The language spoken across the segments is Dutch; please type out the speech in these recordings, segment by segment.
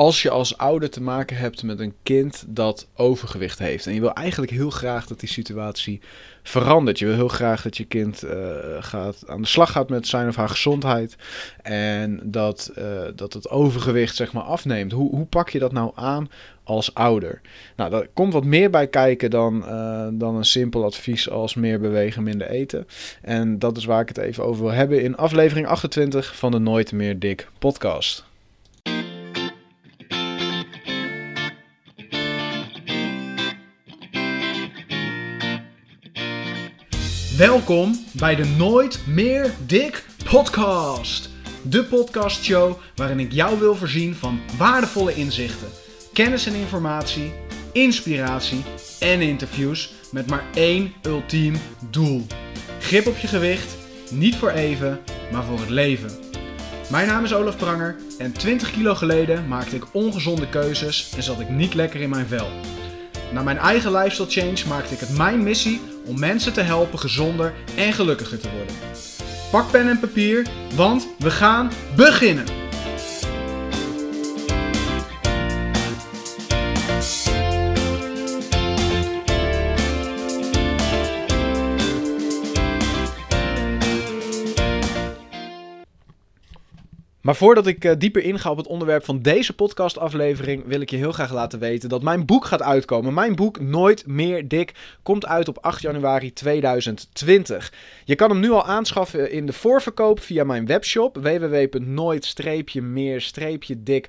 als je als ouder te maken hebt met een kind dat overgewicht heeft. En je wil eigenlijk heel graag dat die situatie verandert. Je wil heel graag dat je kind uh, gaat, aan de slag gaat met zijn of haar gezondheid. En dat, uh, dat het overgewicht zeg maar afneemt. Hoe, hoe pak je dat nou aan als ouder? Nou, daar komt wat meer bij kijken dan, uh, dan een simpel advies als meer bewegen, minder eten. En dat is waar ik het even over wil hebben in aflevering 28 van de Nooit meer dik podcast. Welkom bij de Nooit meer dik podcast. De podcastshow waarin ik jou wil voorzien van waardevolle inzichten, kennis en informatie, inspiratie en interviews met maar één ultiem doel. Grip op je gewicht, niet voor even, maar voor het leven. Mijn naam is Olaf Pranger en 20 kilo geleden maakte ik ongezonde keuzes en zat ik niet lekker in mijn vel. Na mijn eigen lifestyle change maakte ik het mijn missie om mensen te helpen gezonder en gelukkiger te worden. Pak pen en papier, want we gaan beginnen! Maar voordat ik uh, dieper inga op het onderwerp van deze podcastaflevering, wil ik je heel graag laten weten dat mijn boek gaat uitkomen. Mijn boek Nooit meer dik komt uit op 8 januari 2020. Je kan hem nu al aanschaffen in de voorverkoop via mijn webshop www.nooit-meer-dik .nl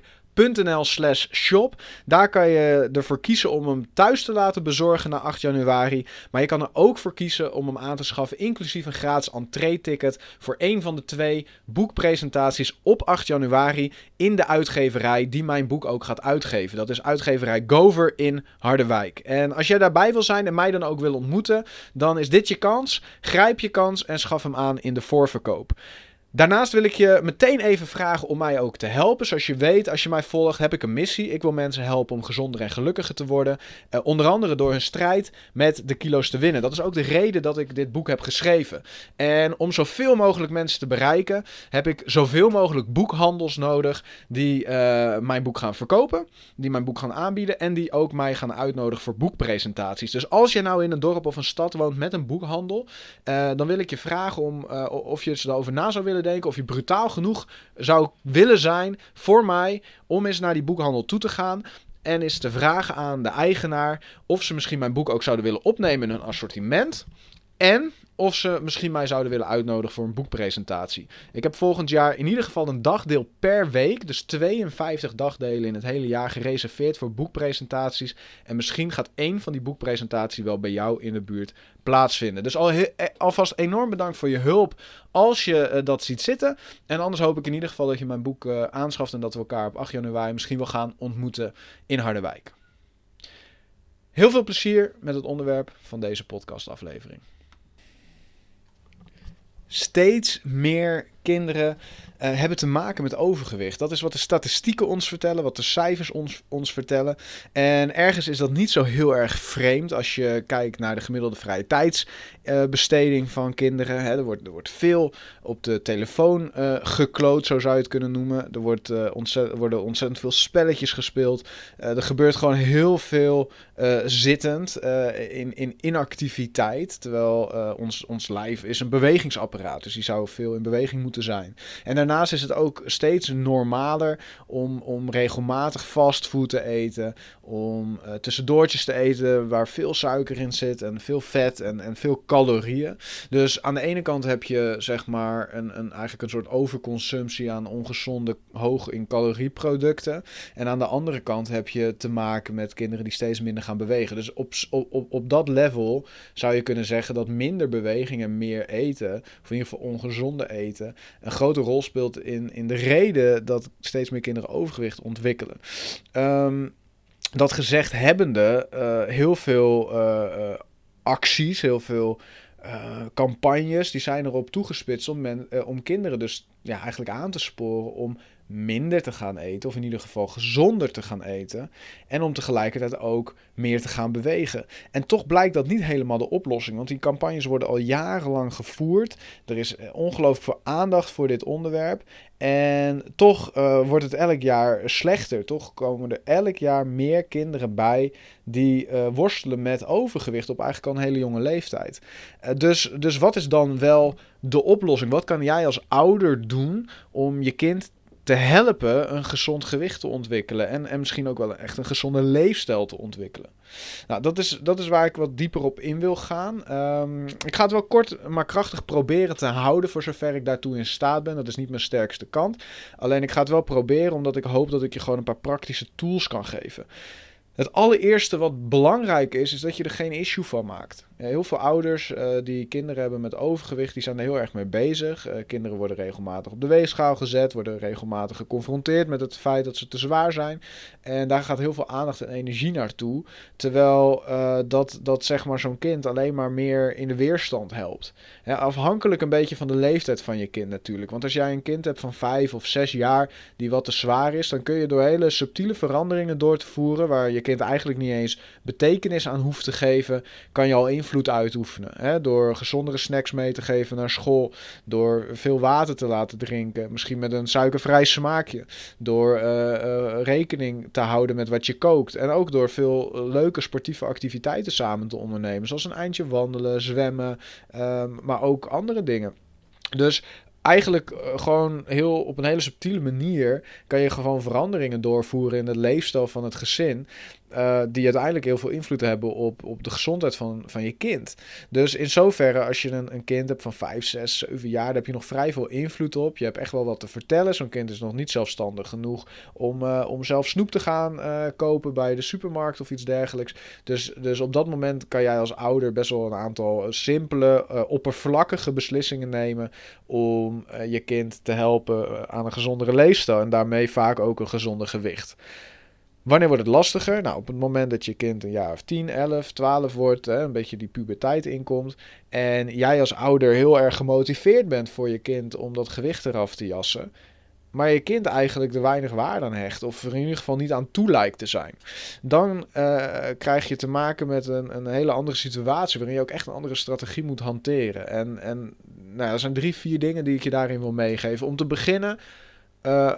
slash shop. Daar kan je ervoor kiezen om hem thuis te laten bezorgen na 8 januari. Maar je kan er ook voor kiezen om hem aan te schaffen, inclusief een gratis entree-ticket voor een van de twee boekpresentaties op 8 januari in de uitgeverij die mijn boek ook gaat uitgeven. Dat is uitgeverij Gover in Harderwijk. En als jij daarbij wil zijn en mij dan ook wil ontmoeten, dan is dit je kans. Grijp je kans en schaf hem aan in de voorverkoop. Daarnaast wil ik je meteen even vragen om mij ook te helpen. Zoals je weet, als je mij volgt, heb ik een missie. Ik wil mensen helpen om gezonder en gelukkiger te worden. Uh, onder andere door hun strijd met de kilo's te winnen. Dat is ook de reden dat ik dit boek heb geschreven. En om zoveel mogelijk mensen te bereiken, heb ik zoveel mogelijk boekhandels nodig die uh, mijn boek gaan verkopen, die mijn boek gaan aanbieden en die ook mij gaan uitnodigen voor boekpresentaties. Dus als je nou in een dorp of een stad woont met een boekhandel, uh, dan wil ik je vragen om of je erover na zou willen denken of je brutaal genoeg zou willen zijn voor mij om eens naar die boekhandel toe te gaan. En eens te vragen aan de eigenaar of ze misschien mijn boek ook zouden willen opnemen in hun assortiment. En of ze misschien mij zouden willen uitnodigen voor een boekpresentatie. Ik heb volgend jaar in ieder geval een dagdeel per week, dus 52 dagdelen in het hele jaar gereserveerd voor boekpresentaties. En misschien gaat één van die boekpresentaties wel bij jou in de buurt plaatsvinden. Dus al eh, alvast enorm bedankt voor je hulp als je uh, dat ziet zitten. En anders hoop ik in ieder geval dat je mijn boek uh, aanschaft en dat we elkaar op 8 januari misschien wel gaan ontmoeten in Harderwijk. Heel veel plezier met het onderwerp van deze podcastaflevering steeds meer kinderen uh, hebben te maken met overgewicht. Dat is wat de statistieken ons vertellen, wat de cijfers ons, ons vertellen. En ergens is dat niet zo heel erg vreemd als je kijkt naar de gemiddelde vrije tijdsbesteding uh, van kinderen. Hè, er, wordt, er wordt veel op de telefoon uh, gekloot, zo zou je het kunnen noemen. Er wordt, worden ontzettend veel spelletjes gespeeld. er gebeurt gewoon heel veel zittend in, in inactiviteit. Terwijl ons, ons lijf is een bewegingsapparaat, dus die zou veel in beweging moeten zijn. En daarna daarnaast is het ook steeds normaler om, om regelmatig fastfood te eten. Om uh, tussendoortjes te eten waar veel suiker in zit en veel vet en, en veel calorieën. Dus aan de ene kant heb je zeg maar een, een, eigenlijk een soort overconsumptie aan ongezonde, hoog in calorieproducten. En aan de andere kant heb je te maken met kinderen die steeds minder gaan bewegen. Dus op, op, op dat level zou je kunnen zeggen dat minder beweging en meer eten, of in ieder geval ongezonde eten, een grote rol speelt in, in de reden dat steeds meer kinderen overgewicht ontwikkelen. Um, dat gezegd hebbende, uh, heel veel uh, uh, acties, heel veel campagnes, die zijn erop toegespitst om, men, om kinderen dus ja, eigenlijk aan te sporen om minder te gaan eten, of in ieder geval gezonder te gaan eten, en om tegelijkertijd ook meer te gaan bewegen. En toch blijkt dat niet helemaal de oplossing, want die campagnes worden al jarenlang gevoerd. Er is eh, ongelooflijk veel aandacht voor dit onderwerp. En toch uh, wordt het elk jaar slechter. Toch komen er elk jaar meer kinderen bij die uh, worstelen met overgewicht op eigenlijk al een hele jonge leeftijd. Dus, dus wat is dan wel de oplossing? Wat kan jij als ouder doen om je kind te helpen een gezond gewicht te ontwikkelen. En, en misschien ook wel echt een gezonde leefstijl te ontwikkelen. Nou, dat is, dat is waar ik wat dieper op in wil gaan. Um, ik ga het wel kort, maar krachtig proberen te houden voor zover ik daartoe in staat ben. Dat is niet mijn sterkste kant. Alleen ik ga het wel proberen omdat ik hoop dat ik je gewoon een paar praktische tools kan geven. Het allereerste wat belangrijk is, is dat je er geen issue van maakt. Heel veel ouders uh, die kinderen hebben met overgewicht, die zijn er heel erg mee bezig. Uh, kinderen worden regelmatig op de weegschaal gezet, worden regelmatig geconfronteerd met het feit dat ze te zwaar zijn. En daar gaat heel veel aandacht en energie naartoe. Terwijl uh, dat, dat zeg maar zo'n kind alleen maar meer in de weerstand helpt. Afhankelijk een beetje van de leeftijd van je kind natuurlijk. Want als jij een kind hebt van vijf of zes jaar die wat te zwaar is, dan kun je door hele subtiele veranderingen door te voeren, waar je kind eigenlijk niet eens betekenis aan hoeft te geven, kan je al invloed uitoefenen. Hè? Door gezondere snacks mee te geven naar school, door veel water te laten drinken, misschien met een suikervrij smaakje, door uh, uh, rekening te houden met wat je kookt en ook door veel leuke sportieve activiteiten samen te ondernemen, zoals een eindje wandelen, zwemmen, uh, maar ook andere dingen. Dus eigenlijk gewoon heel op een hele subtiele manier kan je gewoon veranderingen doorvoeren in het leefstijl van het gezin. Uh, die uiteindelijk heel veel invloed hebben op, op de gezondheid van, van je kind. Dus in zoverre, als je een, een kind hebt van 5, 6, 7 jaar, daar heb je nog vrij veel invloed op. Je hebt echt wel wat te vertellen. Zo'n kind is nog niet zelfstandig genoeg om, uh, om zelf snoep te gaan uh, kopen bij de supermarkt of iets dergelijks. Dus, dus op dat moment kan jij als ouder best wel een aantal simpele, oppervlakkige beslissingen nemen om je kind te helpen aan een gezondere leefstijl en daarmee vaak ook een gezonder gewicht. Wanneer wordt het lastiger? Nou, op het moment dat je kind een jaar of 10, 11, 12 wordt, hè, een beetje die puberteit inkomt. En jij als ouder heel erg gemotiveerd bent voor je kind om dat gewicht eraf te jassen. Maar je kind eigenlijk er weinig waarde aan hecht. Of er in ieder geval niet aan toe lijkt te zijn. Dan uh, krijg je te maken met een, een hele andere situatie. Waarin je ook echt een andere strategie moet hanteren. En, en nou, er zijn drie, vier dingen die ik je daarin wil meegeven. Om te beginnen uh,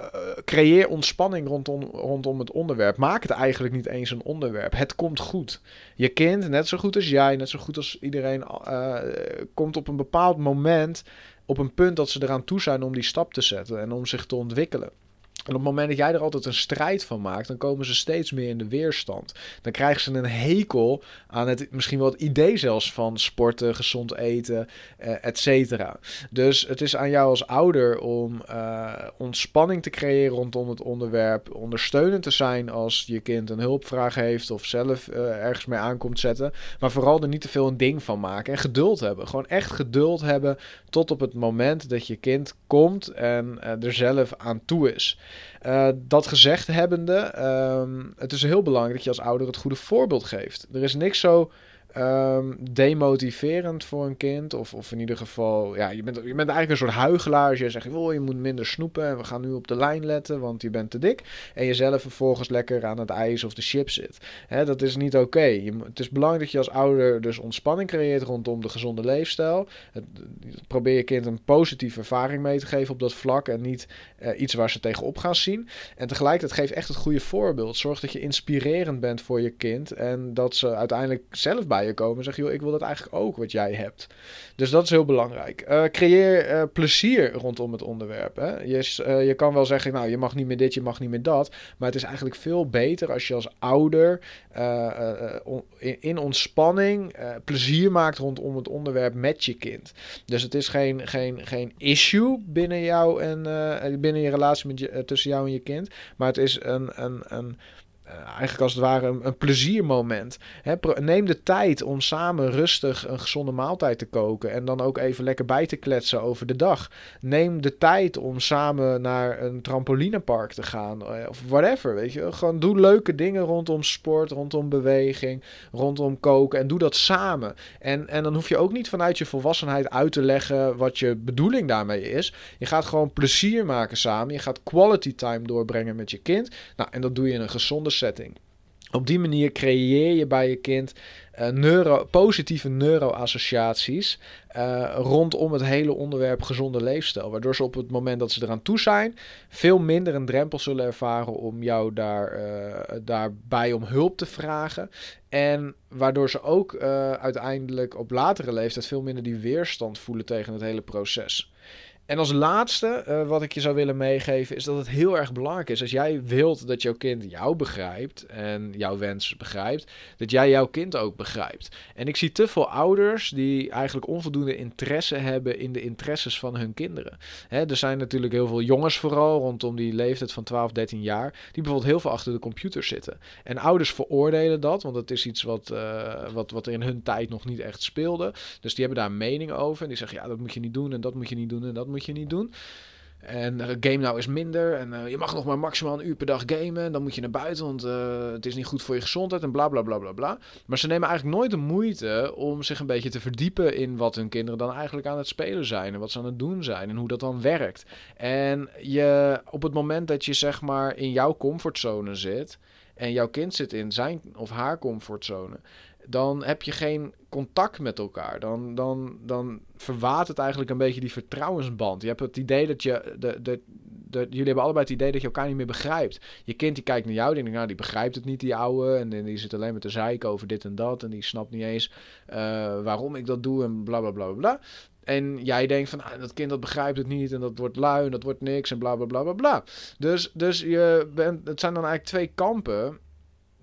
creëer ontspanning rondom, rondom het onderwerp. Maak het eigenlijk niet eens een onderwerp. Het komt goed. Je kind, net zo goed als jij, net zo goed als iedereen, uh, komt op een bepaald moment op een punt dat ze eraan toe zijn om die stap te zetten en om zich te ontwikkelen. En op het moment dat jij er altijd een strijd van maakt, dan komen ze steeds meer in de weerstand. Dan krijgen ze een hekel aan het, misschien wel het idee zelfs van sporten, gezond eten, eh, et cetera. Dus het is aan jou als ouder om uh, ontspanning te creëren rondom het onderwerp. Ondersteunend te zijn als je kind een hulpvraag heeft of zelf uh, ergens mee aankomt zetten. Maar vooral er niet te veel een ding van maken. En geduld hebben. Gewoon echt geduld hebben tot op het moment dat je kind komt en er zelf aan toe is. Uh, dat gezegd hebbende, um, het is heel belangrijk dat je als ouder het goede voorbeeld geeft. Er is niks zo um, demotiverend voor een kind. Of, of in ieder geval, ja, je bent, je bent eigenlijk een soort huigelaar. Als je zegt, oh, je moet minder snoepen en we gaan nu op de lijn letten, want je bent te dik. En jezelf vervolgens lekker aan het ijs of de chips zit. Hè, dat is niet oké. Het is belangrijk dat je als ouder dus ontspanning creëert rondom de gezonde leefstijl. Het, probeer je kind een positieve ervaring mee te geven op dat vlak en niet uh, iets waar ze tegenop gaan zien. En tegelijkertijd geef echt het goede voorbeeld. Zorg dat je inspirerend bent voor je kind en dat ze uiteindelijk zelf bij komen en zeggen, joh, ik wil dat eigenlijk ook wat jij hebt. Dus dat is heel belangrijk. Uh, creëer uh, plezier rondom het onderwerp. Hè? Je, uh, je kan wel zeggen, nou, je mag niet meer dit, je mag niet meer dat. Maar het is eigenlijk veel beter als je als ouder in, in, ontspanning plezier maakt rondom het onderwerp met je kind. Dus het is geen, geen, geen issue binnen jou en binnen je relatie met je, tussen jou en je kind. Maar het is een, een, een eigenlijk als het ware een, een pleziermoment. neem de tijd om samen rustig een gezonde maaltijd te koken. En dan ook even lekker bij te kletsen over de dag. Neem de tijd om samen naar een trampolinepark te gaan. Of whatever, weet je. Gewoon doe leuke dingen rondom sport, rondom beweging, rondom koken. En doe dat samen. En, en dan hoef je ook niet vanuit je volwassenheid uit te leggen wat je bedoeling daarmee is. Je gaat gewoon plezier maken samen. Je gaat quality time doorbrengen met je kind. Nou, en dat doe je in een gezonde Op die manier creëer je bij je kind uh, neuro, positieve neuroassociaties uh, rondom het hele onderwerp gezonde leefstijl. Waardoor ze op het moment dat ze eraan toe zijn, veel minder een drempel zullen ervaren om jou daar, uh, daarbij om hulp te vragen. En waardoor ze ook uiteindelijk op latere leeftijd veel minder die weerstand voelen tegen het hele proces. En als laatste, uh, wat ik je zou willen meegeven, is dat het heel erg belangrijk is. Als jij wilt dat jouw kind jou begrijpt en jouw wens begrijpt, dat jij jouw kind ook begrijpt. En ik zie te veel ouders die eigenlijk onvoldoende interesse hebben in de interesses van hun kinderen. Hè, er zijn natuurlijk heel veel jongens, vooral rondom die leeftijd van 12, 13 jaar, die bijvoorbeeld heel veel achter de computer zitten. En ouders veroordelen dat, want het is iets wat, uh, wat, wat in hun tijd nog niet echt speelde. Dus die hebben daar een mening over. En die zeggen, ja, dat moet je niet doen en dat moet je niet doen en dat moet je niet doen. En uh, game nou is minder. En uh, je mag nog maar maximaal een uur per dag gamen. Dan moet je naar buiten, want uh, het is niet goed voor je gezondheid. En bla bla bla bla bla. Maar ze nemen eigenlijk nooit de moeite om zich een beetje te verdiepen in wat hun kinderen dan eigenlijk aan het spelen zijn. En wat ze aan het doen zijn. En hoe dat dan werkt. En je, op het moment dat je zeg maar in jouw comfortzone zit. En jouw kind zit in zijn of haar comfortzone dan heb je geen contact met elkaar. Dan, dan, dan verwaart het eigenlijk een beetje die vertrouwensband. Je hebt het idee dat je. De, de, de, jullie hebben allebei het idee dat je elkaar niet meer begrijpt. Je kind die kijkt naar jou, denkt, nou, die begrijpt het niet, die ouwe. En, die zit alleen maar te zeiken over dit en dat. En die snapt niet eens uh, waarom ik dat doe en bla bla bla bla. En jij denkt van, ah, dat kind dat begrijpt het niet en dat wordt lui en dat wordt niks en bla bla bla bla bla. Dus, dus je bent, het zijn dan eigenlijk twee kampen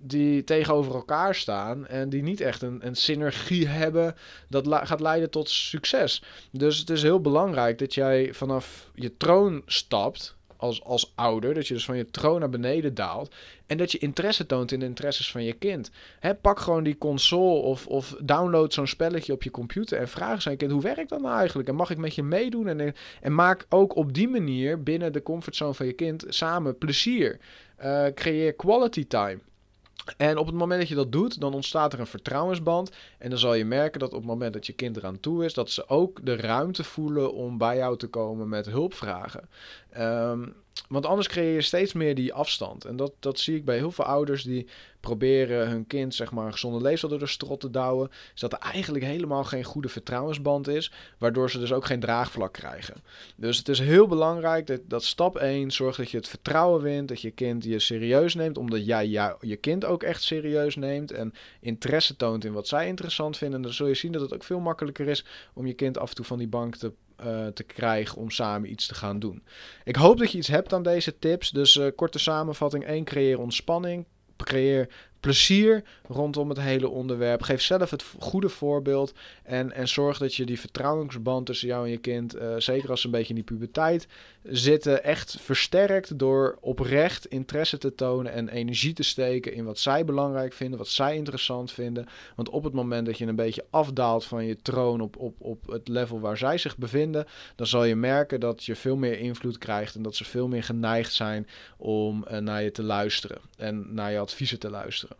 die tegenover elkaar staan en die niet echt een, een synergie hebben dat gaat leiden tot succes. Dus het is heel belangrijk dat jij vanaf je troon stapt als, als ouder, dat je dus van je troon naar beneden daalt en dat je interesse toont in de interesses van je kind. Hè, pak gewoon die console of, of download zo'n spelletje op je computer en vraag zijn kind, hoe werkt dat nou eigenlijk? En mag ik met je meedoen? En, en maak ook op die manier binnen de comfortzone van je kind samen plezier. Uh, creëer quality time. En op het moment dat je dat doet, dan ontstaat er een vertrouwensband. En dan zal je merken dat op het moment dat je kind eraan toe is, dat ze ook de ruimte voelen om bij jou te komen met hulpvragen. Um, want anders creëer je steeds meer die afstand. En dat, dat zie ik bij heel veel ouders die proberen hun kind zeg maar, een gezonde leefstijl door de strot te douwen. Is dat er eigenlijk helemaal geen goede vertrouwensband is. Waardoor ze dus ook geen draagvlak krijgen. Dus het is heel belangrijk dat, dat stap 1 zorgt dat je het vertrouwen wint. Dat je kind je serieus neemt. Omdat jij jou, je kind ook echt serieus neemt. En interesse toont in wat zij interessant vinden. En dan zul je zien dat het ook veel makkelijker is om je kind af en toe van die bank te uh, te krijgen om samen iets te gaan doen. Ik hoop dat je iets hebt aan deze tips. Dus uh, korte samenvatting 1. Creëer ontspanning. Creëer plezier rondom het hele onderwerp. Geef zelf het goede voorbeeld. En, en zorg dat je die vertrouwensband tussen jou en je kind, uh, zeker als ze een beetje in die puberteit zitten, echt versterkt door oprecht interesse te tonen en energie te steken in wat zij belangrijk vinden, wat zij interessant vinden. Want op het moment dat je een beetje afdaalt van je troon op, op, op het level waar zij zich bevinden, dan zal je merken dat je veel meer invloed krijgt en dat ze veel meer geneigd zijn om uh, naar je te luisteren en naar je adviezen te luisteren.